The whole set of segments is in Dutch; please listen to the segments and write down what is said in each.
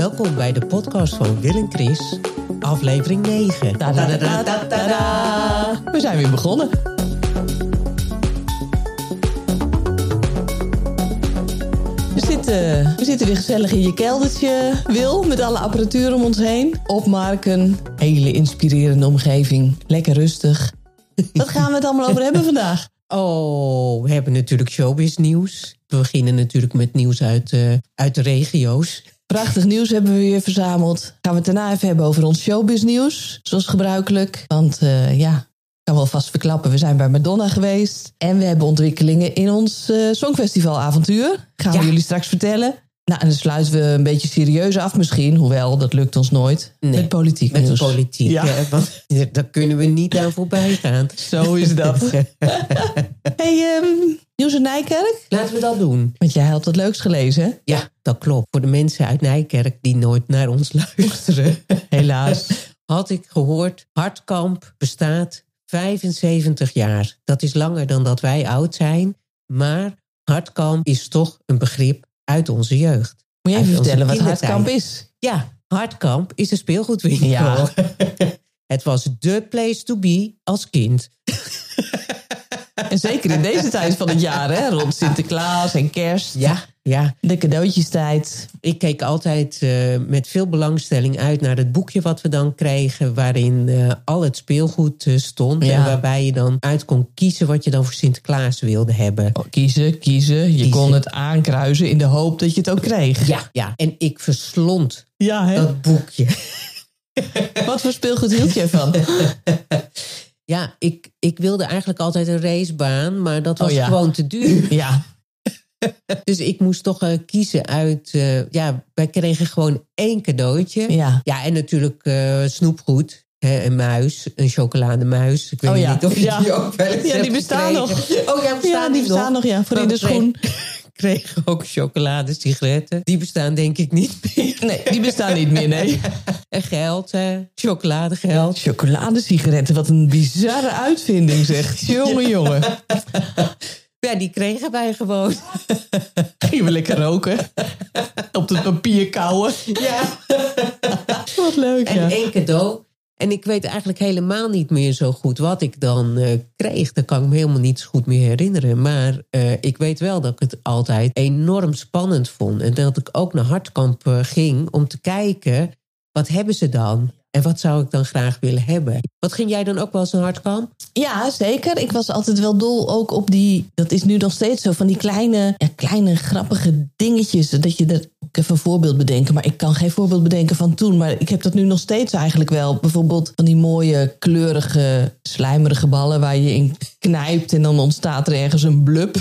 Welkom bij de podcast van Will en Chris, aflevering 9. Ta-da-da-da-da-da. We zijn weer begonnen. We zitten, we zitten weer gezellig in je keldertje, Wil, met alle apparatuur om ons heen. Opmarken, hele inspirerende omgeving, lekker rustig. Wat gaan we het allemaal over hebben vandaag? Oh, we hebben natuurlijk showbiz nieuws. We beginnen natuurlijk met nieuws uit, uh, uit de regio's. Prachtig nieuws hebben we weer verzameld. Gaan we het daarna even hebben over ons showbiz nieuws, zoals gebruikelijk. Want uh, ja, ik kan wel vast verklappen, we zijn bij Madonna geweest. En we hebben ontwikkelingen in ons uh, Songfestivalavontuur. Gaan we jullie straks vertellen. Nou, en dan sluiten we een beetje serieus af misschien. Hoewel, dat lukt ons nooit. Nee, met politiek met nieuws. politiek, ja. want daar kunnen we niet aan voorbij gaan. Zo is dat. hey, um, nieuws in Nijkerk? Laten we dat doen. Want jij had het leuks gelezen, hè? Ja, dat klopt. Voor de mensen uit Nijkerk die nooit naar ons luisteren. Helaas. Had ik gehoord, Hartkamp bestaat 75 jaar. Dat is langer dan dat wij oud zijn. Maar Hartkamp is toch een begrip uit onze jeugd. Moet je even vertellen wat Hartkamp is? Ja, Hartkamp is een speelgoedwinkel. Ja. Het was de place to be als kind. En zeker in deze tijd van het jaar, hè? rond Sinterklaas en kerst. Ja, ja. De cadeautjestijd. Ik keek altijd uh, met veel belangstelling uit naar het boekje wat we dan kregen, waarin uh, al het speelgoed uh, stond. Ja. En waarbij je dan uit kon kiezen wat je dan voor Sinterklaas wilde hebben. Oh, kiezen, kiezen. Je Kiezen. kon het aankruisen in de hoop dat je het ook kreeg. Ja, ja. En ik verslond Ja, hè? dat boekje. Wat voor speelgoed hield jij van? Ja, ik, ik wilde eigenlijk altijd een racebaan, maar dat was Oh ja. gewoon te duur. Ja, Dus ik moest toch eh, kiezen uit. eh, ja, wij kregen gewoon één cadeautje. ja. Ja, en natuurlijk eh, snoepgoed. Hè, een muis, een chocolademuis. Ik weet Oh ja, niet of je ja. die ook wel Ja, die bestaan gekregen. Oh ja, bestaan Ja, die bestaan nog, ja. Voor in de schoen. kregen ook chocoladesigaretten. Die bestaan denk ik niet meer. Nee, die bestaan niet meer, nee. En geld, hè? chocoladegeld. Chocoladesigaretten, wat een bizarre uitvinding, zeg. Jongen, jongen. Ja, die kregen wij gewoon. Gingen we lekker roken. Op het papier kauwen. Ja. Wat leuk, En ja. één cadeau. En ik weet eigenlijk helemaal niet meer zo goed wat ik dan eh, kreeg. Dat kan ik me helemaal niet goed meer herinneren. Maar eh, ik weet wel dat ik het altijd enorm spannend vond. En dat ik ook naar Hartkamp eh, ging om te kijken... wat hebben ze dan? En wat zou ik dan graag willen hebben? Wat ging jij dan ook wel eens naar Hartkamp? Ja, zeker. Ik was altijd wel dol ook op die... Dat is nu nog steeds zo, van die kleine, ja, kleine grappige dingetjes. Dat je er... Ik even een voorbeeld bedenken, maar ik kan geen voorbeeld bedenken van toen. Maar ik heb dat nu nog steeds eigenlijk wel. Bijvoorbeeld van die mooie, kleurige, slijmerige ballen... waar je in knijpt en dan ontstaat er ergens een blub.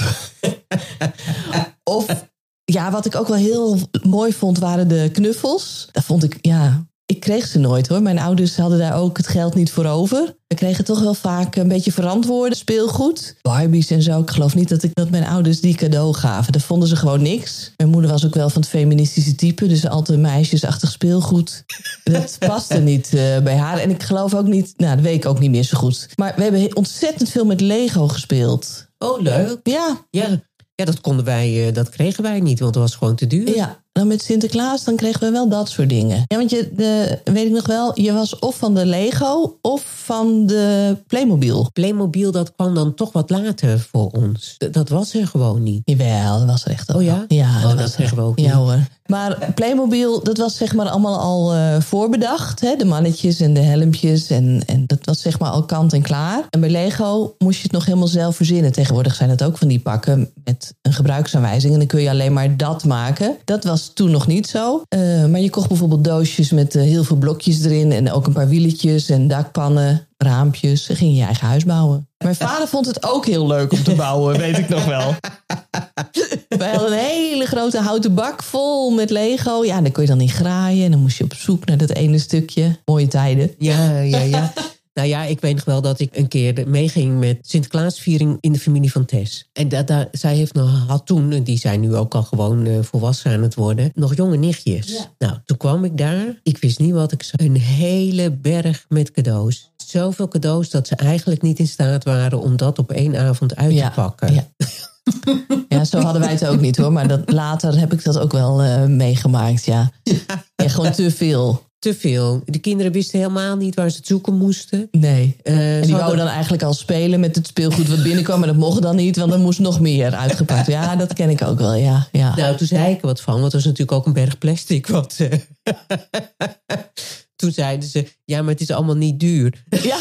of ja, wat ik ook wel heel mooi vond, waren de knuffels. Dat vond ik, ja, ik kreeg ze nooit hoor. Mijn ouders hadden daar ook het geld niet voor over. We kregen toch wel vaak een beetje verantwoorde speelgoed. Barbies en zo. Ik geloof niet dat, ik, dat mijn ouders die cadeau gaven. Dat vonden ze gewoon niks. Mijn moeder was ook wel van het feministische type. Dus altijd meisjesachtig speelgoed. Dat paste niet uh, bij haar. En ik geloof ook niet, nou dat weet ik ook niet meer zo goed. Maar we hebben ontzettend veel met Lego gespeeld. Oh, leuk. Ja, Ja, ja dat konden wij, eh, dat kregen wij niet, want het was gewoon te duur. Ja, dan met Sinterklaas, dan kregen we wel dat soort dingen. Ja, want je, de, weet ik nog wel, je was of van de Lego of van de Playmobil. Playmobil, dat kwam dan toch wat later voor ons. D- dat was er gewoon niet. Jawel, dat was er echt al. Oh ja? Ja, Oh, dat, dat was zeggen we ook Ja niet. hoor. Maar Playmobil, dat was zeg maar allemaal al eh, voorbedacht. Hè? De mannetjes en de helmpjes. En, en dat was zeg maar al kant en klaar. En bij Lego moest je het nog helemaal zelf verzinnen. Tegenwoordig zijn het ook van die pakken met een gebruiksaanwijzing. En dan kun je alleen maar dat maken. Dat was toen nog niet zo. Eh, maar je kocht bijvoorbeeld doosjes met eh, heel veel blokjes erin. En ook een paar wieletjes en dakpannen, raampjes. En ging je je eigen huis bouwen. Mijn vader vond het ook heel leuk om te bouwen, weet ik nog wel. Wij hadden een hele grote houten bak vol met Lego. Ja, daar kon je dan in graaien. En dan moest je op zoek naar dat ene stukje. Mooie tijden. Ja, ja, ja. nou ja, ik weet nog wel dat ik een keer meeging met Sinterklaasviering in de familie van Tess. En dat, daar, zij heeft nog, had toen, en die zijn nu ook al gewoon eh, volwassen aan het worden, nog jonge nichtjes. Ja. Nou, toen kwam ik daar. Ik wist niet wat ik zag. Een hele berg met cadeaus. Zoveel cadeaus dat ze eigenlijk niet in staat waren om dat op één avond uit Ja, te pakken. ja. Ja, zo hadden wij het ook niet hoor. Maar dat, later heb ik dat ook wel eh, meegemaakt, ja. ja. gewoon te veel. Te veel. De kinderen wisten helemaal niet waar ze het zoeken moesten. Nee. Uh, en die wouden dan eigenlijk al spelen met het speelgoed wat binnenkwam. Maar dat mocht dan niet, want er moest nog meer uitgepakt. Ja, dat ken ik ook wel, ja. ja. Nou, toen zei ik er wat van, want er was natuurlijk ook een berg plastic. Wat, uh... toen zeiden ze, ja, maar het is allemaal niet duur. Ja.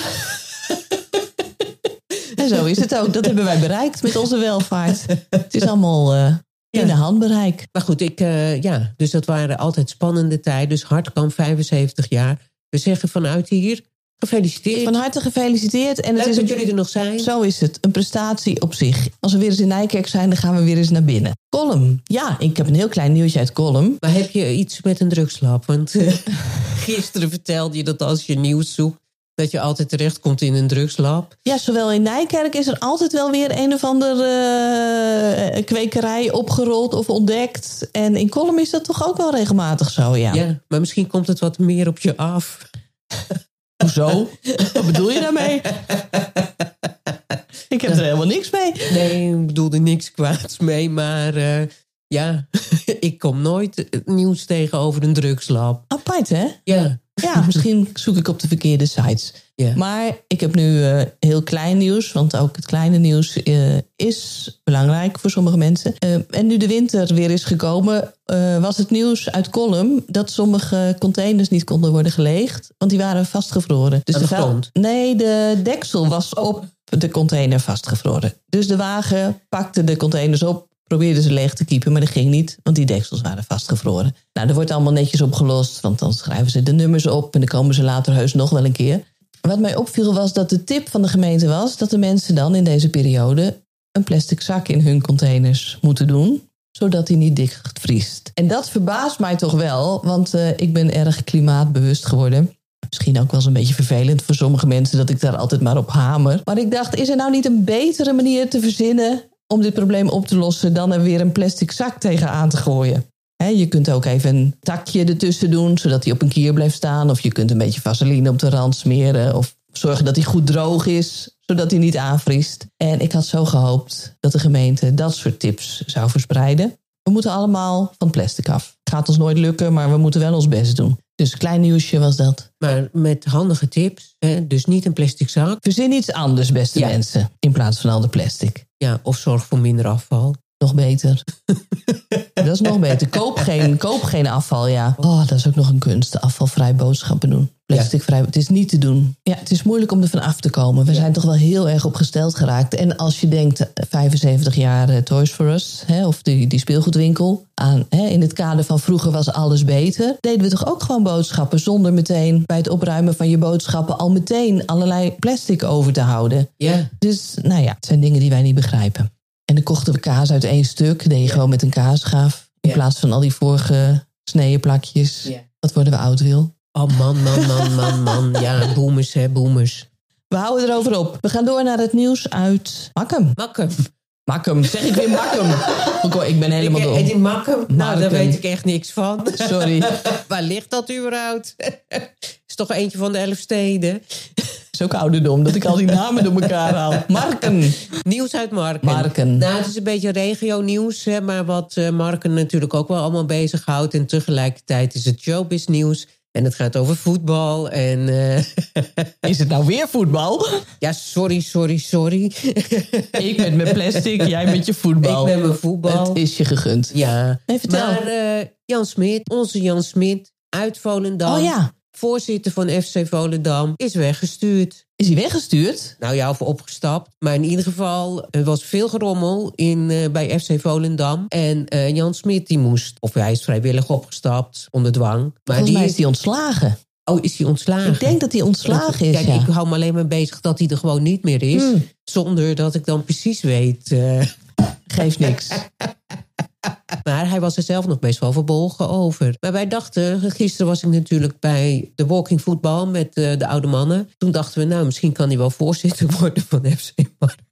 en zo is het ook. Dat hebben wij bereikt met onze welvaart. Het is allemaal... Uh... In de handbereik. Maar goed, ik, uh, ja, dus dat waren altijd spannende tijden. Dus Hartkamp 75 jaar. We zeggen vanuit hier, gefeliciteerd. Van harte gefeliciteerd. En Leuk het is dat jullie er nog zijn. Zo is het, een prestatie op zich. Als we weer eens in Nijkerk zijn, dan gaan we weer eens naar binnen. Column. Ja, ik heb een heel klein nieuwtje uit Column. Maar heb je iets met een drugslab? Want uh, gisteren vertelde je dat als je nieuws zoekt dat je altijd terechtkomt in een drugslab. Ja, zowel in Nijkerk is er altijd wel weer een of andere uh, kwekerij opgerold of ontdekt. En in Kolm is dat toch ook wel regelmatig zo, ja. Ja, maar misschien komt het wat meer op je af. Hoezo? Wat bedoel je daarmee? ik heb er helemaal niks mee. Nee, ik bedoelde niks kwaads mee, maar... Uh, ja, ik kom nooit nieuws tegen over een drugslab. Apart, hè? Ja. Ja, misschien zoek ik op de verkeerde sites. Maar ik heb nu uh, heel klein nieuws, want ook het kleine nieuws uh, is belangrijk voor sommige mensen. Uh, en nu de winter weer is gekomen, was het nieuws uit Column dat sommige containers niet konden worden geleegd, want die waren vastgevroren. Dus de, de grond? Nee, de deksel was op de container vastgevroren. Dus de wagen pakte de containers op, probeerden ze leeg te kiepen, maar dat ging niet, want die deksels waren vastgevroren. Nou, er wordt allemaal netjes opgelost, want dan schrijven ze de nummers op en dan komen ze later heus nog wel een keer. Wat mij opviel was dat de tip van de gemeente was dat de mensen dan in deze periode een plastic zak in hun containers moeten doen, zodat die niet dik vriest. En dat verbaast mij toch wel, want uh, ik ben erg klimaatbewust geworden. Misschien ook wel eens een beetje vervelend voor sommige mensen dat ik daar altijd maar op hamer. Maar ik dacht, is er nou niet een betere manier te verzinnen om dit probleem op te lossen dan er weer een plastic zak tegenaan te gooien? He, je kunt ook even een takje ertussen doen, zodat hij op een kier blijft staan. Of je kunt een beetje vaseline op de rand smeren. Of zorgen dat hij goed droog is, zodat hij niet aanvriest. En ik had zo gehoopt dat de gemeente dat soort tips zou verspreiden. We moeten allemaal van plastic af. Gaat ons nooit lukken, maar we moeten wel ons best doen. Dus een klein nieuwsje was dat. Maar met handige tips, hè? dus niet een plastic zak. Verzin iets anders, beste Ja. mensen, in plaats van al de plastic. Ja, of zorg voor minder afval. Nog beter. dat is nog beter. Koop geen, koop geen afval, ja. Oh, dat is ook nog een kunst. Afvalvrij boodschappen doen. Plasticvrij. Het is niet te doen. Ja, het is moeilijk om er van af te komen. We zijn toch wel heel erg opgesteld geraakt. En als je denkt, eh, 75 jaar eh, Toys for Us, hè, of die, die speelgoedwinkel. Aan, hè, in het kader van vroeger was alles beter. Deden we toch ook gewoon boodschappen zonder meteen bij het opruimen van je boodschappen al meteen allerlei plastic over te houden. Ja, Dus nou ja, het zijn dingen die wij niet begrijpen. En dan kochten we kaas uit één stuk. Deed je gewoon met een kaasschaaf. In Ja. plaats van al die voorgesneden plakjes. Ja. Wat worden we oud, Wil? oh man, man, man, man, man. Ja, boomers, hè, boomers. We houden erover op. We gaan door naar het nieuws uit Makkum. Makken. Makkum, zeg ik weer Makkum. Ik ben helemaal dom. en die makken? Nou, daar Makkum. weet ik echt niks van. Sorry. Waar ligt dat überhaupt? toch eentje van de elf steden? is ook ouderdom dat ik al die namen door elkaar haal. Marken. Nieuws uit Marken. Marken. Nou, het is een beetje regio-nieuws, maar wat eh, Marken natuurlijk ook wel allemaal bezighoudt. En tegelijkertijd is het showbiz nieuws. En het gaat over voetbal. En eh, Is het nou weer voetbal? ja, sorry, sorry, sorry. Ik met mijn plastic, jij met je voetbal. Ik met mijn voetbal. Het is je gegund. Ja. Vertel. Maar eh, Jan Smit, onze Jan Smit uit Volendam. Oh ja, Voorzitter van FC Volendam is weggestuurd. is hij weggestuurd? Nou ja, of opgestapt. Maar in ieder geval, er was veel gerommel in, eh, bij FC Volendam. En eh, Jan Smit die moest, of hij is vrijwillig opgestapt onder dwang. Maar Volgens mij is hij ontslagen. Oh, is hij ontslagen? Ik denk dat hij ontslagen is, Kijk, ja. ik hou me alleen maar bezig dat hij er gewoon niet meer is. Hmm. Zonder dat ik dan precies weet. eh, Geeft niks. maar hij was er zelf nog best wel verbolgen over. Maar wij dachten, gisteren was ik natuurlijk bij de walking football met eh, de oude mannen. Toen dachten we, nou, misschien kan hij wel voorzitter worden van FC Mark.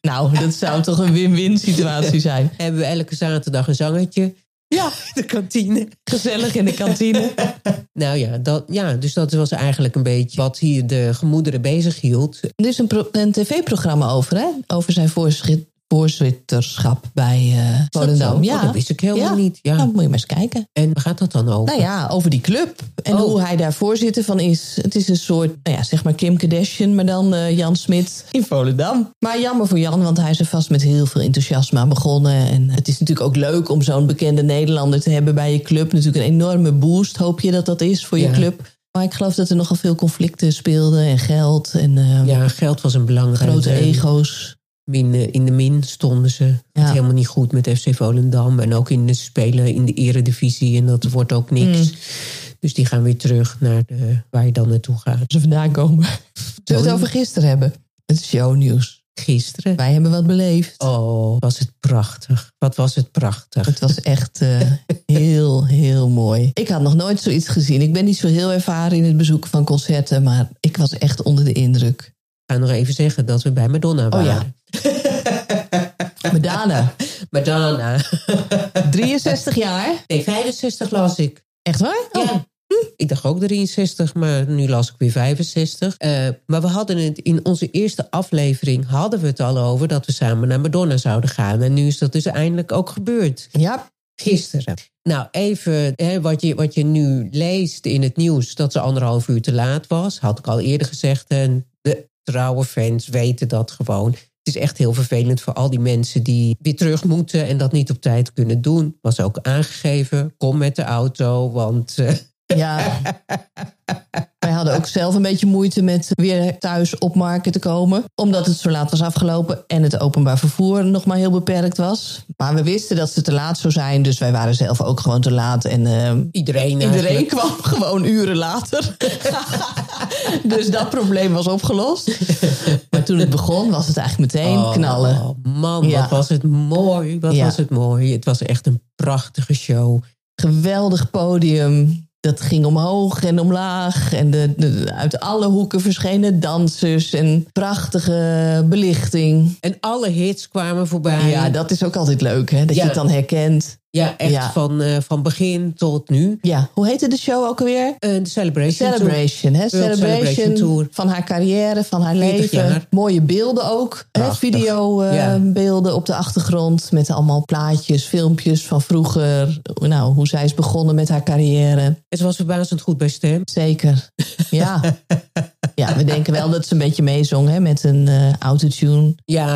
Nou, dat zou toch een win-win situatie zijn. Hebben we elke zaterdag een zangetje. Ja, De kantine. gezellig in de kantine. Nou ja, dat, ja, dus dat was eigenlijk een beetje wat hier de gemoederen bezig hield. Er is een, pro- een tv-programma over, hè? Over zijn voorzit- voorzitterschap bij uh, Volendam. Oh, ja, dat wist ik helemaal niet. Ja. Nou, moet je maar eens kijken. En waar gaat dat dan over? Nou ja, over die club. En Oh. hoe hij daar voorzitter van is. Het is een soort, nou ja, zeg maar Kim Kardashian, maar dan eh, Jan Smit in Volendam. Maar jammer voor Jan, want hij is er vast met heel veel enthousiasme aan begonnen. En het is natuurlijk ook leuk om zo'n bekende Nederlander te hebben bij je club. Natuurlijk een enorme boost, hoop je dat dat is voor je Ja. club. Maar ik geloof dat er nogal veel conflicten speelden en geld en eh, Ja, geld was een belangrijk. grote ego's. Min, eh, in de min stonden ze. Het helemaal niet goed met FC Volendam. En ook in de spelen in de eredivisie. En dat wordt ook niks. Mm. Dus die gaan weer terug naar de, waar je dan naartoe gaat. Ze vandaan komen. Zullen we het over gisteren hebben? Het shownieuws. Gisteren. Wij hebben wat beleefd. Oh, was het prachtig. Wat was het prachtig. Het was echt eh, heel, heel mooi. Ik had nog nooit zoiets gezien. Ik ben niet zo heel ervaren in het bezoeken van concerten, maar ik was echt onder de indruk. Ga nog even zeggen dat we bij Madonna Oh waren. ja. Madonna, Madonna. 63 jaar. Nee, 65 las ik. Echt waar? Oh. Ja. Ik dacht ook 63, maar nu las ik weer 65. Eh, maar we hadden het in onze eerste aflevering hadden we het al over dat we samen naar Madonna zouden gaan. En nu is dat dus eindelijk ook gebeurd. Ja, Gisteren. Nou, even hè, wat, je, wat je nu leest in het nieuws, dat ze anderhalf uur te laat was. Had ik al eerder gezegd. En de trouwe fans weten dat gewoon. Het is echt heel vervelend voor al die mensen die weer terug moeten en dat niet op tijd kunnen doen. Was ook aangegeven. Kom met de auto, want eh, ja. Wij hadden ook zelf een beetje moeite met weer thuis op marken te komen. Omdat het zo laat was afgelopen en het openbaar vervoer nog maar heel beperkt was. Maar we wisten dat ze te laat zou zijn, dus wij waren zelf ook gewoon te laat. En eh, iedereen, Iedereen kwam gewoon uren later. dus dat probleem was opgelost. Maar toen het begon, was het eigenlijk meteen Oh, knallen. man, Ja. wat was het mooi. Wat Ja. was het mooi. Het was echt een prachtige show. Geweldig podium. Dat ging omhoog en omlaag. En de, de- uit alle hoeken verschenen dansers. En prachtige belichting. En alle hits kwamen voorbij. Ja, dat is ook altijd leuk, hè? Dat Ja. je het dan herkent. Ja, echt Ja. Van, eh, van begin tot nu. Ja, hoe heette de show ook alweer? Eh, de Celebration. Celebration, hè? World Celebration, Celebration Tour. van haar carrière, van haar 40 leven. jaar. Mooie beelden ook. Hè? Prachtig. Ja. Videobeelden op de achtergrond. Met allemaal plaatjes, filmpjes van vroeger. Nou, hoe zij is begonnen met haar carrière. Het was verbazend goed bij stem. Zeker. Ja. ja, we denken wel dat ze een beetje meezong hè, met een eh, autotune. Ja,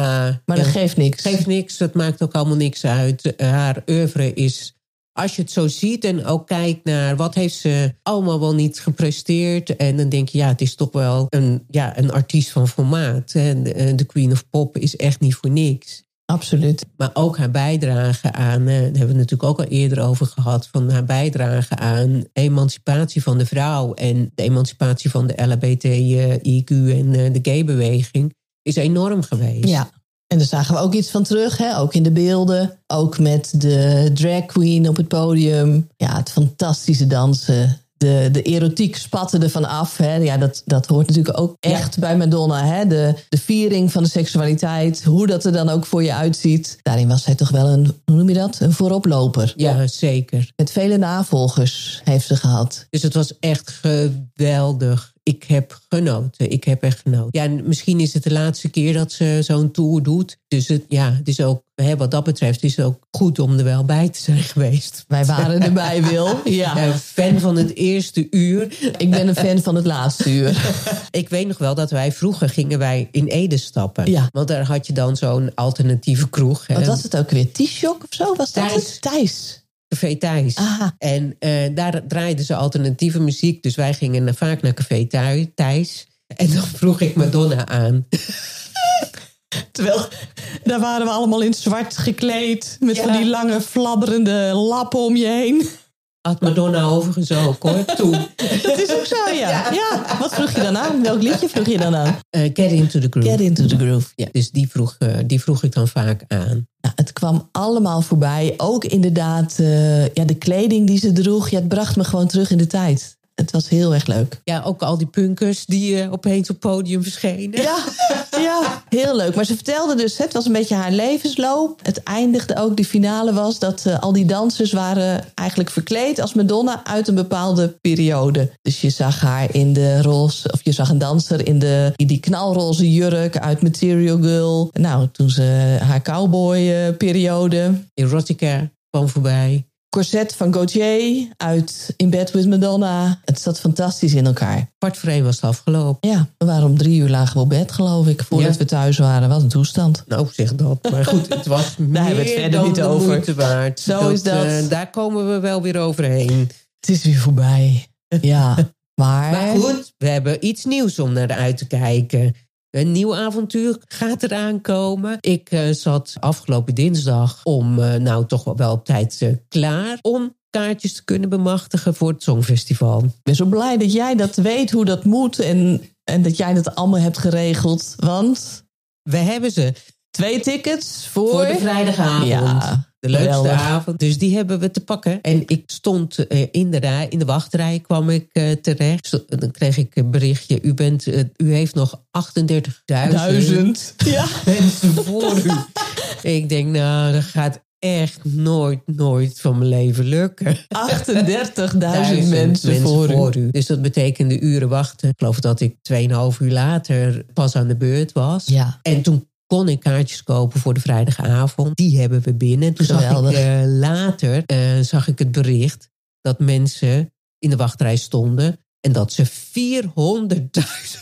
Maar ja. dat geeft niks. geeft niks. Dat maakt ook allemaal niks uit. Haar oeuvre is... Als je het zo ziet en ook kijkt naar wat heeft ze allemaal wel niet gepresteerd. En dan denk je, ja, het is toch wel een, ja, een artiest van formaat. En de, eh, Queen of Pop is echt niet voor niks. Absoluut. Maar ook haar bijdrage aan, eh, daar hebben we het natuurlijk ook al eerder over gehad, van haar bijdrage aan emancipatie van de vrouw en de emancipatie van de LHBTIQ en eh, de gay-beweging is enorm geweest. Ja. En daar zagen we ook iets van terug, hè? ook in de beelden. Ook met de drag queen op het podium. Ja, het fantastische dansen. De, de erotiek spatte ervan af. Hè? Ja, dat, dat hoort natuurlijk ook echt bij Madonna. Hè? De, de viering van de seksualiteit. Hoe dat er dan ook voor je uitziet. Daarin was zij toch wel een, hoe noem je dat? Een vooroploper. Ja, zeker. Met vele navolgers heeft ze gehad. Dus het was echt geweldig. Ik heb genoten. Ik heb echt genoten. Ja, en misschien is het de laatste keer dat ze zo'n tour doet. Dus het, ja, het is ook, hè, wat dat betreft, is het ook goed om er wel bij te zijn geweest. Wij waren erbij, Wil. Ja. Ja, fan van het eerste uur. Ik ben een fan van het laatste uur. Ik weet nog wel dat wij vroeger gingen wij in Ede stappen. Ja. Want daar had je dan zo'n alternatieve kroeg. hè. Wat was het ook weer? T-Shock of zo? Was dat Thijs. het? Thijs. Café Thijs. Aha. En eh, daar draaiden ze alternatieve muziek. Dus wij gingen vaak naar Café Thijs. En dan vroeg ik Madonna aan. Terwijl, daar waren we allemaal in zwart gekleed. Met Ja. van die lange fladderende lappen om je heen. Had Madonna overigens ook hoor, toen. Dat is ook zo, ja. ja. Wat vroeg je dan aan? Welk liedje vroeg je dan aan? Eh, get into the groove. Get into the groove. Ja, dus die vroeg, eh, die vroeg ik dan vaak aan. Ja, het kwam allemaal voorbij. Ook inderdaad, eh, ja, de kleding die ze droeg. Ja, het bracht me gewoon terug in de tijd. Het was heel erg leuk. Ja, ook al die punkers die uh, opeens op podium verschenen. Ja, ja, heel leuk. Maar ze vertelde dus, het was een beetje haar levensloop. Het eindigde ook, die finale was dat uh, al die dansers waren eigenlijk verkleed als Madonna uit een bepaalde periode. Dus je zag haar in de roze, of je zag een danser in, de, in die knalroze jurk uit Material Girl. Nou, toen ze haar cowboy-periode. Erotica kwam voorbij. Corset van Gautier uit In Bed with Madonna. Het zat fantastisch in elkaar. Kwart voor was het afgelopen. Ja, we waren om drie uur lagen we op bed, geloof ik. Voordat ja. we thuis waren. Wat een toestand. Nou, zeg dat. Maar goed, het was meer daar hebben we het verder dan niet de over. moeite waard. Zo is dat. Uh, daar komen we wel weer overheen. Het is weer voorbij. Ja, maar... Maar goed, we hebben iets nieuws om naar uit te kijken. Een nieuw avontuur gaat eraan komen. Ik uh, zat afgelopen dinsdag om, uh, nou toch wel op tijd uh, klaar... om kaartjes te kunnen bemachtigen voor het Songfestival. Ik ben zo blij dat jij dat weet, hoe dat moet... en, en dat jij dat allemaal hebt geregeld, want... We hebben ze. Twee tickets voor... Voor de vrijdagavond. Ja, de leukste geweldig. avond. Dus die hebben we te pakken. En ik stond uh, in de rij, in de wachtrij kwam ik uh, terecht. Zo, dan kreeg ik een berichtje. U, bent, uh, u heeft nog 38.000 Duizend. Ja. mensen voor u. ik denk, nou, dat gaat echt nooit, nooit van mijn leven lukken. 38.000 mensen, mensen voor, voor u. u. Dus dat betekende uren wachten. Ik geloof dat ik 2,5 uur later pas aan de beurt was. Ja. En toen kon ik kaartjes kopen voor de vrijdagavond. Die hebben we binnen. Toen Geweldig. zag ik uh, later uh, zag ik het bericht dat mensen in de wachtrij stonden. En dat ze 400.000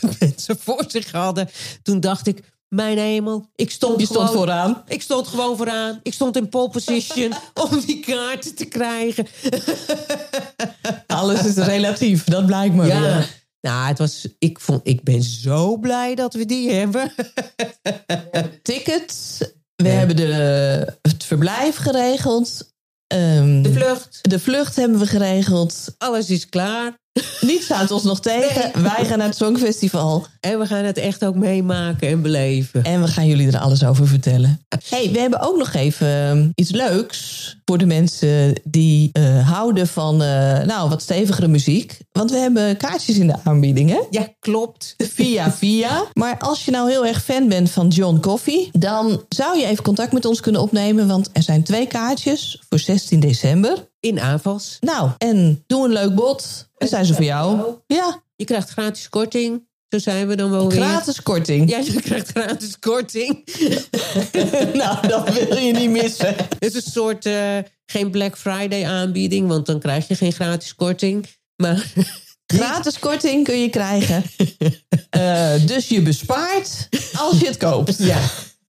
mensen voor zich hadden. Toen dacht ik, mijn hemel, ik stond, Je gewoon, stond vooraan. Ik stond gewoon vooraan. Ik stond in pole position om die kaarten te krijgen. Alles is relatief, dat blijkt me ja. weer. Nou, het was, ik, vond, ik ben zo blij dat we die hebben. Tickets. We ja. hebben de, het verblijf geregeld. Um, de vlucht. De vlucht hebben we geregeld. Alles is klaar. Niets houdt ons nog tegen. Nee. Wij gaan naar het Songfestival. En we gaan het echt ook meemaken en beleven. En we gaan jullie er alles over vertellen. hey, we hebben ook nog even iets leuks voor de mensen die uh, houden van uh, nou, wat stevigere muziek. Want we hebben kaartjes in de aanbieding, hè? Ja, klopt. Via via. Maar als je nou heel erg fan bent van John Coffee, dan zou je even contact met ons kunnen opnemen. Want er zijn twee kaartjes voor 16 december. In aanvals. Nou, en doe een leuk bod. En zijn ze voor jou. Ja. Je krijgt gratis korting. Zo zijn we dan wel weer. Gratis korting. Ja, je krijgt gratis korting. nou, dat wil je niet missen. Het is een soort, uh, geen Black Friday aanbieding, want dan krijg je geen gratis korting. Maar Gratis korting kun je krijgen. Uh, dus je bespaart als je het koopt. Ja.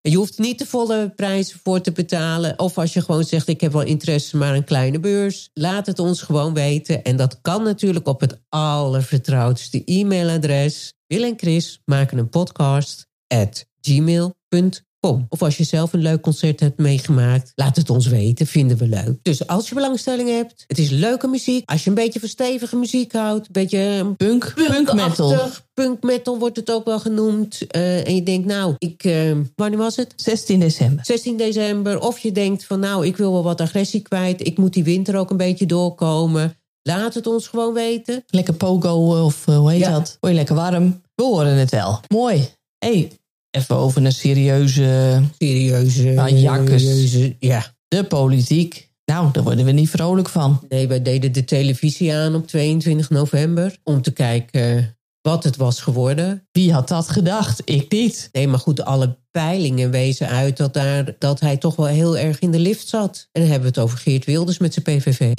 Je hoeft niet de volle prijzen voor te betalen. Of als je gewoon zegt, ik heb wel interesse, maar een kleine beurs. Laat het ons gewoon weten. En dat kan natuurlijk op het allervertrouwdste e-mailadres. Wil en Chris maken een podcast at gmail.com. Of als je zelf een leuk concert hebt meegemaakt, laat het ons weten, vinden we leuk. Dus als je belangstelling hebt, het is leuke muziek. Als je een beetje van stevige muziek houdt, een beetje punk, punk metal. Punk metal wordt het ook wel genoemd. Uh, en je denkt, nou, ik, uh, wanneer was het? 16 december. 16 december. Of je denkt van, nou, ik wil wel wat agressie kwijt. Ik moet die winter ook een beetje doorkomen. Laat het ons gewoon weten. Lekker pogo of uh, hoe heet ja. dat? Word je lekker warm? We horen het wel. Mooi. hey, even over een serieuze... Serieuze... Serieuze, ja. De politiek. Nou, daar worden we niet vrolijk van. Nee, wij deden de televisie aan op 22 november... om te kijken wat het was geworden. Wie had dat gedacht? Ik niet. Nee, maar goed, alle peilingen wezen uit dat, daar, dat hij toch wel heel erg in de lift zat. En dan hebben we het over Geert Wilders met zijn PVV.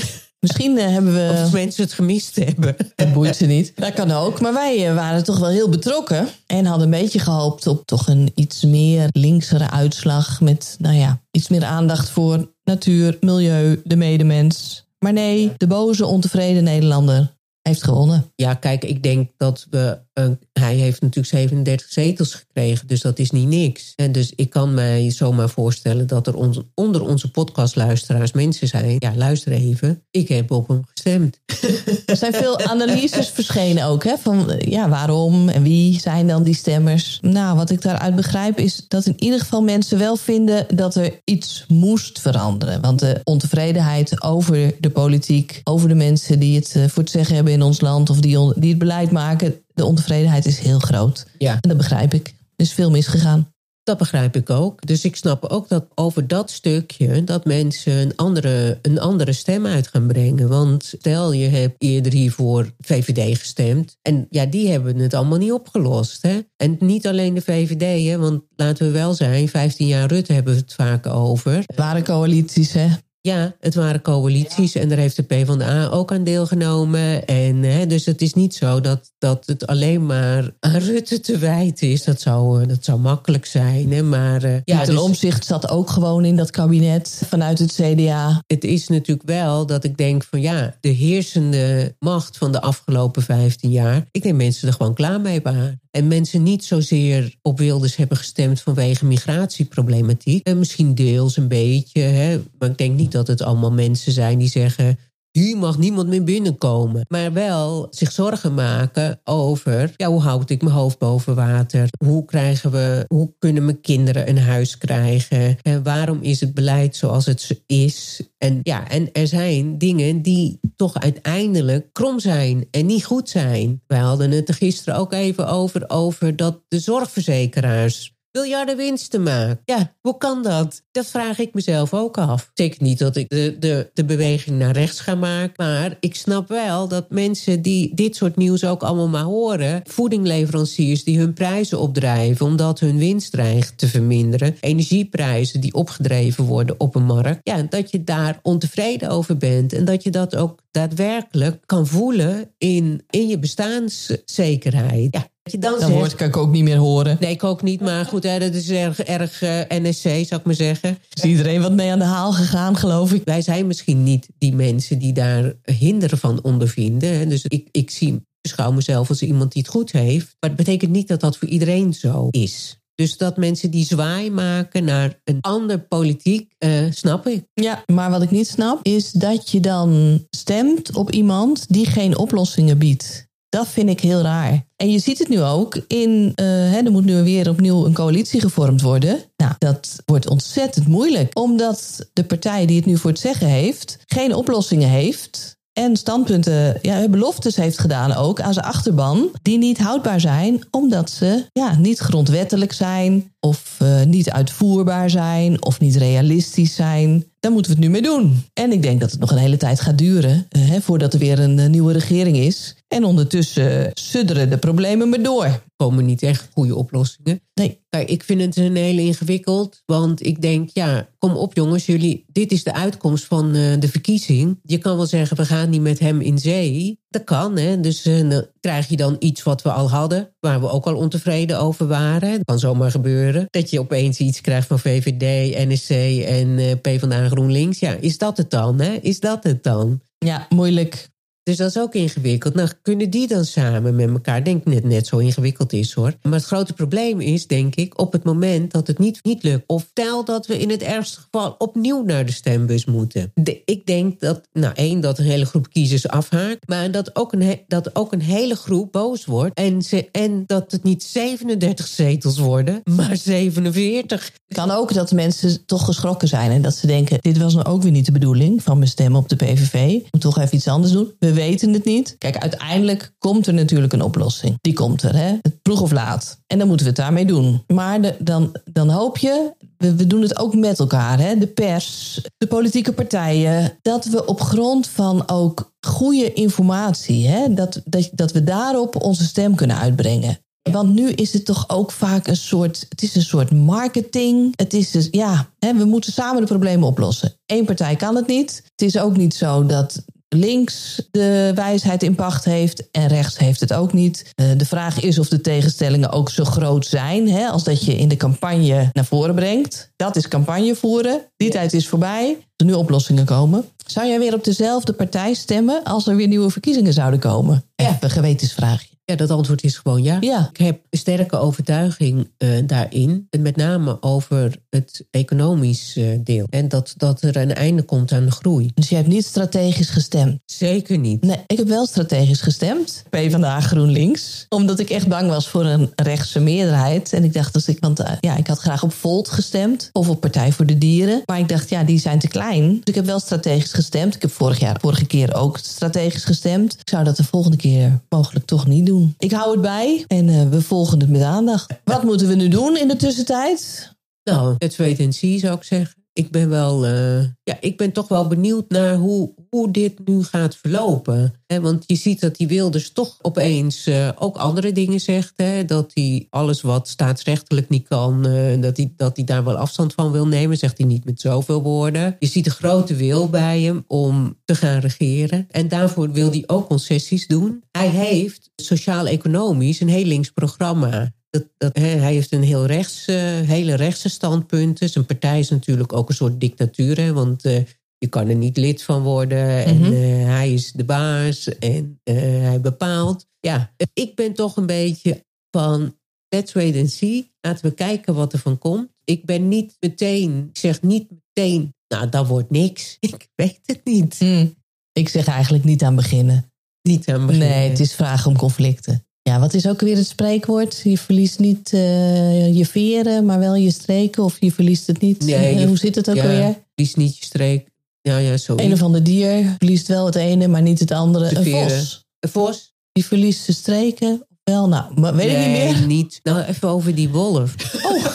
Misschien uh, hebben we... Of mensen het gemist hebben. Het boeit ze niet. Dat kan ook. Maar wij uh, waren toch wel heel betrokken. En hadden een beetje gehoopt op toch een iets meer linksere uitslag. Met, nou ja, iets meer aandacht voor natuur, milieu, de medemens. Maar nee, de boze, ontevreden Nederlander heeft gewonnen. Ja, kijk, ik denk dat we uh, hij heeft natuurlijk 37 zetels gekregen, dus dat is niet niks. En dus ik kan mij zomaar voorstellen dat er on onder onze podcastluisteraars mensen zijn. Ja, luister even. Ik heb op hem gestemd. Er zijn veel analyses verschenen ook, hè? Van ja, waarom en wie zijn dan die stemmers? Nou, wat ik daaruit begrijp is dat in ieder geval mensen wel vinden dat er iets moest veranderen. Want de ontevredenheid over de politiek, over de mensen die het voor het zeggen hebben in ons land of die, die het beleid maken, de ontevredenheid is heel groot. Ja. En dat begrijp ik. Er is veel misgegaan. Dat begrijp ik ook. Dus ik snap ook dat over dat stukje dat mensen een andere, een andere stem uit gaan brengen. Want stel je hebt eerder hiervoor VVD gestemd. En ja, die hebben het allemaal niet opgelost. Hè? En niet alleen de VVD, hè? want laten we wel zijn, 15 jaar Rutte hebben we het vaak over. Het waren coalities, hè? Ja, het waren coalities en daar heeft de PvdA ook aan deelgenomen. En hè, dus het is niet zo dat, dat het alleen maar aan Rutte te wijten is. Dat zou, eh, dat zou makkelijk zijn. Hè, maar, uh, ja, ten dus, omzicht zat ook gewoon in dat kabinet vanuit het CDA. Het is natuurlijk wel dat ik denk van ja, de heersende macht van de afgelopen 15 jaar. Ik denk mensen er gewoon klaar mee waren. En mensen niet zozeer op Wilders hebben gestemd vanwege migratieproblematiek. En misschien deels een beetje. Hè, maar ik denk niet dat het allemaal mensen zijn die zeggen. Hier mag niemand meer binnenkomen. Maar wel zich zorgen maken over ja, hoe houd ik mijn hoofd boven water? Hoe, krijgen we, hoe kunnen mijn kinderen een huis krijgen? En waarom is het beleid zoals het is? En, ja, en er zijn dingen die toch uiteindelijk krom zijn en niet goed zijn. Wij hadden het er gisteren ook even over, over dat de zorgverzekeraars miljarden winsten maken. Ja, hoe kan dat? Dat vraag ik mezelf ook af. Zeker niet dat ik de, de, de beweging naar rechts ga maken. Maar ik snap wel dat mensen die dit soort nieuws ook allemaal maar horen. Voedingleveranciers die hun prijzen opdrijven omdat hun winst dreigt te verminderen. Energieprijzen die opgedreven worden op een markt. Ja, dat je daar ontevreden over bent. En dat je dat ook daadwerkelijk kan voelen in, in je bestaanszekerheid. Ja, je dan, dan hoort, kan ik ook niet meer horen. Nee, ik ook niet. Maar goed, hè, dat is erg, erg uh, eh, NSC, zou ik maar zeggen. Is iedereen wat mee aan de haal gegaan, geloof ik? Wij zijn misschien niet die mensen die daar hinderen van ondervinden. Dus ik, ik zie, beschouw mezelf als iemand die het goed heeft. Maar het betekent niet dat dat voor iedereen zo is. Dus dat mensen die zwaai maken naar een ander politiek, uh, snap ik. Ja, maar wat ik niet snap is dat je dan stemt op iemand die geen oplossingen biedt. Dat vind ik heel raar. En je ziet het nu ook in, hè, er moet nu weer opnieuw een coalitie gevormd worden. Nou, dat wordt ontzettend moeilijk, omdat de partij die het nu voor het zeggen heeft, geen oplossingen heeft. En standpunten, ja, beloftes heeft gedaan ook aan zijn achterban, die niet houdbaar zijn, omdat ze ja, niet grondwettelijk zijn, of uh, niet uitvoerbaar zijn, of niet realistisch zijn. Daar moeten we het nu mee doen. En ik denk dat het nog een hele tijd gaat duren uh, hè, voordat er weer een nieuwe regering is. En ondertussen sudderen de problemen maar door. Komen niet echt goede oplossingen. Nee. Kijk, ik vind het een hele ingewikkeld. Want ik denk, ja, kom op jongens, jullie, dit is de uitkomst van uh, de verkiezing. Je kan wel zeggen, we gaan niet met hem in zee. Dat kan, hè. Dus uh, dan krijg je dan iets wat we al hadden, waar we ook al ontevreden over waren. Dat kan zomaar gebeuren. Dat je opeens iets krijgt van VVD, NSC en uh, PvdA GroenLinks. Ja, is dat het dan, hè? Is dat het dan? Ja, moeilijk. Dus dat is ook ingewikkeld. Nou, kunnen die dan samen met elkaar? Denk net net zo ingewikkeld is hoor. Maar het grote probleem is, denk ik, op het moment dat het niet, niet lukt. Of stel dat we in het ergste geval opnieuw naar de stembus moeten. Ik denk dat, nou één, dat een hele groep kiezers afhaakt. Maar dat ook een, dat ook een hele groep boos wordt. En, ze, en dat het niet 37 zetels worden, maar 47. Het kan ook dat mensen toch geschrokken zijn. En dat ze denken, dit was nou ook weer niet de bedoeling van mijn stem op de PVV. Ik moet toch even iets anders doen. We weten het niet. Kijk, uiteindelijk komt er natuurlijk een oplossing. Die komt er, hè? Vroeg of laat. En dan moeten we het daarmee doen. Maar dan, dan hoop je, we, we doen het ook met elkaar, hè? De pers, de politieke partijen, dat we op grond van ook goede informatie, hè? Dat, dat, dat we daarop onze stem kunnen uitbrengen. Want nu is het toch ook vaak een soort. Het is een soort marketing. Het is dus, ja, hè, we moeten samen de problemen oplossen. Eén partij kan het niet. Het is ook niet zo dat links de wijsheid in pacht heeft en rechts heeft het ook niet. Eh, de vraag is of de tegenstellingen ook zo groot zijn hè, als dat je in de campagne naar voren brengt. Dat is campagne voeren. Die tijd is voorbij. Er nu oplossingen komen. Zou jij weer op dezelfde partij stemmen als er weer nieuwe verkiezingen zouden komen? Ja. Even een gewetensvraagje. Ja, dat antwoord is gewoon ja. Ja. Ik heb een sterke overtuiging eh, daarin. En met name over het economisch eh, deel. En dat, dat er een einde komt aan de groei. Dus je hebt niet strategisch gestemd? Zeker niet. Nee, ik heb wel strategisch gestemd. PvdA GroenLinks. Omdat ik echt bang was voor een rechtse meerderheid. En ik dacht, dat ik, want eh, ja, ik had graag op Volt gestemd. Of op Partij voor de Dieren. Maar ik dacht, ja, die zijn te klein. Dus ik heb wel strategisch gestemd. Ik heb vorig jaar, vorige keer ook strategisch gestemd. Ik zou dat de volgende keer mogelijk toch niet doen. Ik hou het bij en uh, we volgen het met aandacht. Wat moeten we nu doen in de tussentijd? Nou, het wait and see zou ik zeggen. Ik ben wel, uh, ja, ik ben toch wel benieuwd naar hoe, hoe dit nu gaat verlopen. Want je ziet dat die Wilders toch opeens uh, ook andere dingen zegt. Dat hij alles wat staatsrechtelijk niet kan, uh, dat hij dat hij daar wel afstand van wil nemen. Zegt hij niet met zoveel woorden. Je ziet een grote wil bij hem om te gaan regeren. En daarvoor wil hij ook concessies doen. Hij heeft sociaal-economisch een heel links programma. Dat, dat, hij heeft een heel rechts, uh, hele rechtse standpunten. Zijn partij is natuurlijk ook een soort dictatuur. Hè, want uh, je kan er niet lid van worden. En mm -hmm. uh, hij is de baas en hij bepaalt. Ja, ik ben toch een beetje van... Let's wait and see. Laten we kijken wat er van komt. Ik ben niet meteen... Ik zeg niet meteen... Nou, dat wordt niks. Ik weet het niet. Mm. Ik zeg eigenlijk niet aan beginnen. Niet aan beginnen. Nee, het is vragen om conflicten. Ja, wat is ook weer het spreekwoord? Je verliest niet uh, je veren, maar wel je streken. Of je verliest het niet. Nee, je, Hoe zit het ook ja, weer? Verliest niet je streek. Ja, ja, zo. Een of ander dier verliest wel het ene, maar niet het andere. De een veren. vos. Een vos? Die verliest zijn streken. Wel, nou, maar weet nee, ik niet meer. niet. Nou, even over die wolf. Oh.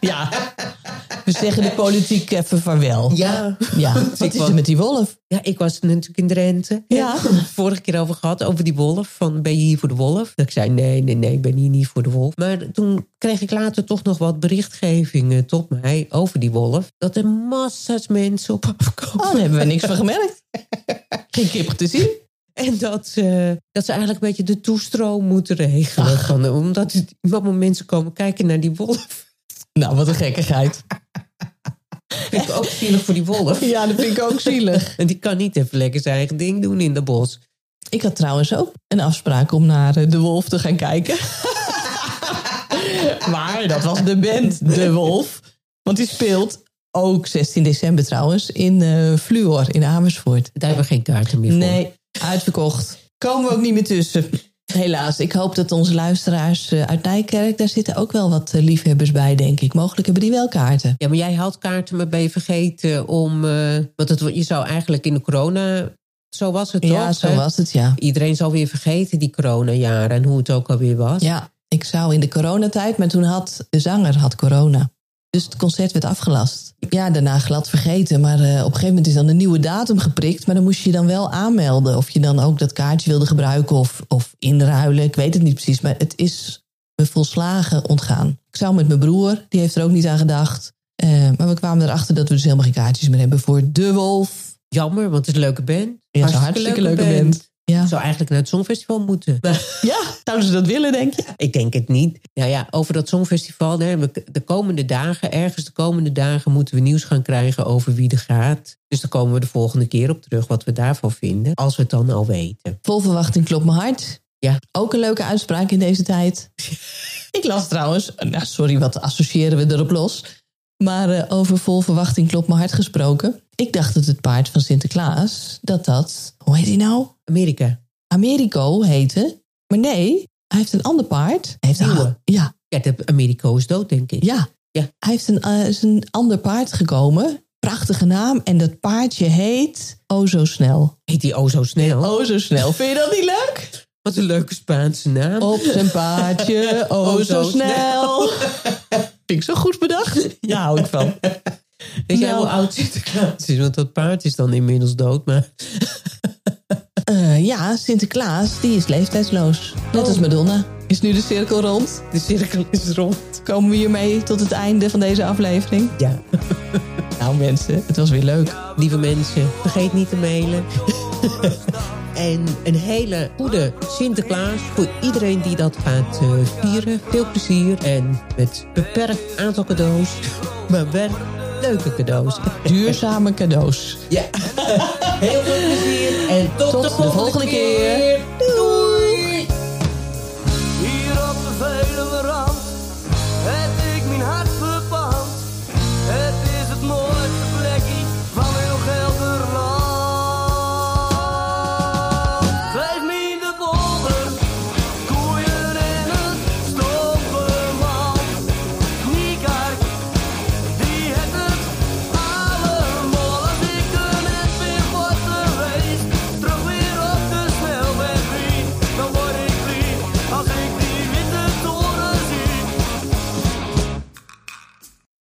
ja. We zeggen de politiek even vaarwel. Ja. Ja, wat is er met die wolf? Ja, ik was natuurlijk in Drenthe. Ja. Vorige keer over gehad, over die wolf. Van, ben je hier voor de wolf? Dat ik zei, nee, nee, nee, ik ben hier niet voor de wolf. Maar toen kreeg ik later toch nog wat berichtgevingen tot mij over die wolf. Dat er massa's mensen op afkomen. Oh, daar hebben we niks van gemerkt. Geen kip te zien. En dat, uh, dat ze eigenlijk een beetje de toestroom moeten regelen. Van, omdat het, mensen komen kijken naar die wolf. Nou, wat een gekkigheid. Vind ik ook zielig voor die wolf. Ja, dat vind ik ook zielig. En die kan niet even lekker zijn eigen ding doen in de bos. Ik had trouwens ook een afspraak om naar de wolf te gaan kijken. maar dat was de band De Wolf. Want die speelt ook 16 december trouwens in uh, Fluor in Amersfoort. Daar hebben we geen kaarten meer voor. Nee, uitverkocht. Komen we ook niet meer tussen. Helaas, ik hoop dat onze luisteraars uit Nijkerk... daar zitten ook wel wat liefhebbers bij, denk ik. Mogelijk hebben die wel kaarten. Ja, maar jij had kaarten, maar ben je vergeten om... Uh, want het, je zou eigenlijk in de corona... Zo was het toch? Ja, zo was het, ja. Iedereen zal weer vergeten die coronajaren en hoe het ook alweer was. Ja, ik zou in de coronatijd... maar toen had de zanger had corona. Dus het concert werd afgelast. Ja, daarna glad vergeten. Maar uh, op een gegeven moment is dan een nieuwe datum geprikt. Maar dan moest je dan wel aanmelden. Of je dan ook dat kaartje wilde gebruiken of, of inruilen. Ik weet het niet precies. Maar het is me volslagen ontgaan. Ik zou met mijn broer, die heeft er ook niet aan gedacht. Uh, maar we kwamen erachter dat we dus helemaal geen kaartjes meer hebben voor De Wolf. Jammer, want het is een leuke band. Ja, het is een hartstikke leuke, leuke band. band. Ja. Zou eigenlijk naar het Songfestival moeten. Ja, zouden ze dat willen, denk je? Ik denk het niet. Nou ja, over dat Songfestival. De komende dagen, ergens de komende dagen... moeten we nieuws gaan krijgen over wie er gaat. Dus daar komen we de volgende keer op terug wat we daarvan vinden. Als we het dan al weten. Vol verwachting klopt mijn hart. Ja. Ook een leuke uitspraak in deze tijd. Ik las trouwens... Nou, sorry, wat associëren we erop los? Maar uh, over vol verwachting klopt mijn hart gesproken. Ik dacht dat het paard van Sinterklaas, dat dat... Hoe heet hij nou? Amerika. Americo heette. Maar nee, hij heeft een ander paard. Hij heeft Nieuwe. ja. Ja, de Americo is dood, denk ik. Ja. ja. Hij heeft een, uh, is een ander paard gekomen. Prachtige naam. En dat paardje heet O Zo Snel. Heet hij O Zo Snel? O Zo Snel. Vind je dat niet leuk? Wat een leuke Spaanse naam. Op zijn paardje, O, o Zo Snel. Vind ik zo goed bedacht. Ja, hou ik van. Weet jij nou, hoe oud Sinterklaas is? Want dat paard is dan inmiddels dood, maar... Uh, ja, Sinterklaas, die is leeftijdsloos. Net oh. als Madonna. Is nu de cirkel rond? De cirkel is rond. Komen we hiermee tot het einde van deze aflevering? Ja. nou mensen, het was weer leuk. Lieve mensen, vergeet niet te mailen. en een hele goede Sinterklaas voor iedereen die dat gaat uh, vieren. Veel plezier en met beperkt aantal cadeaus. Maar wel leuke cadeaus. Duurzame cadeaus. Ja. Heel veel plezier en tot, tot de volgende, de volgende keer. keer.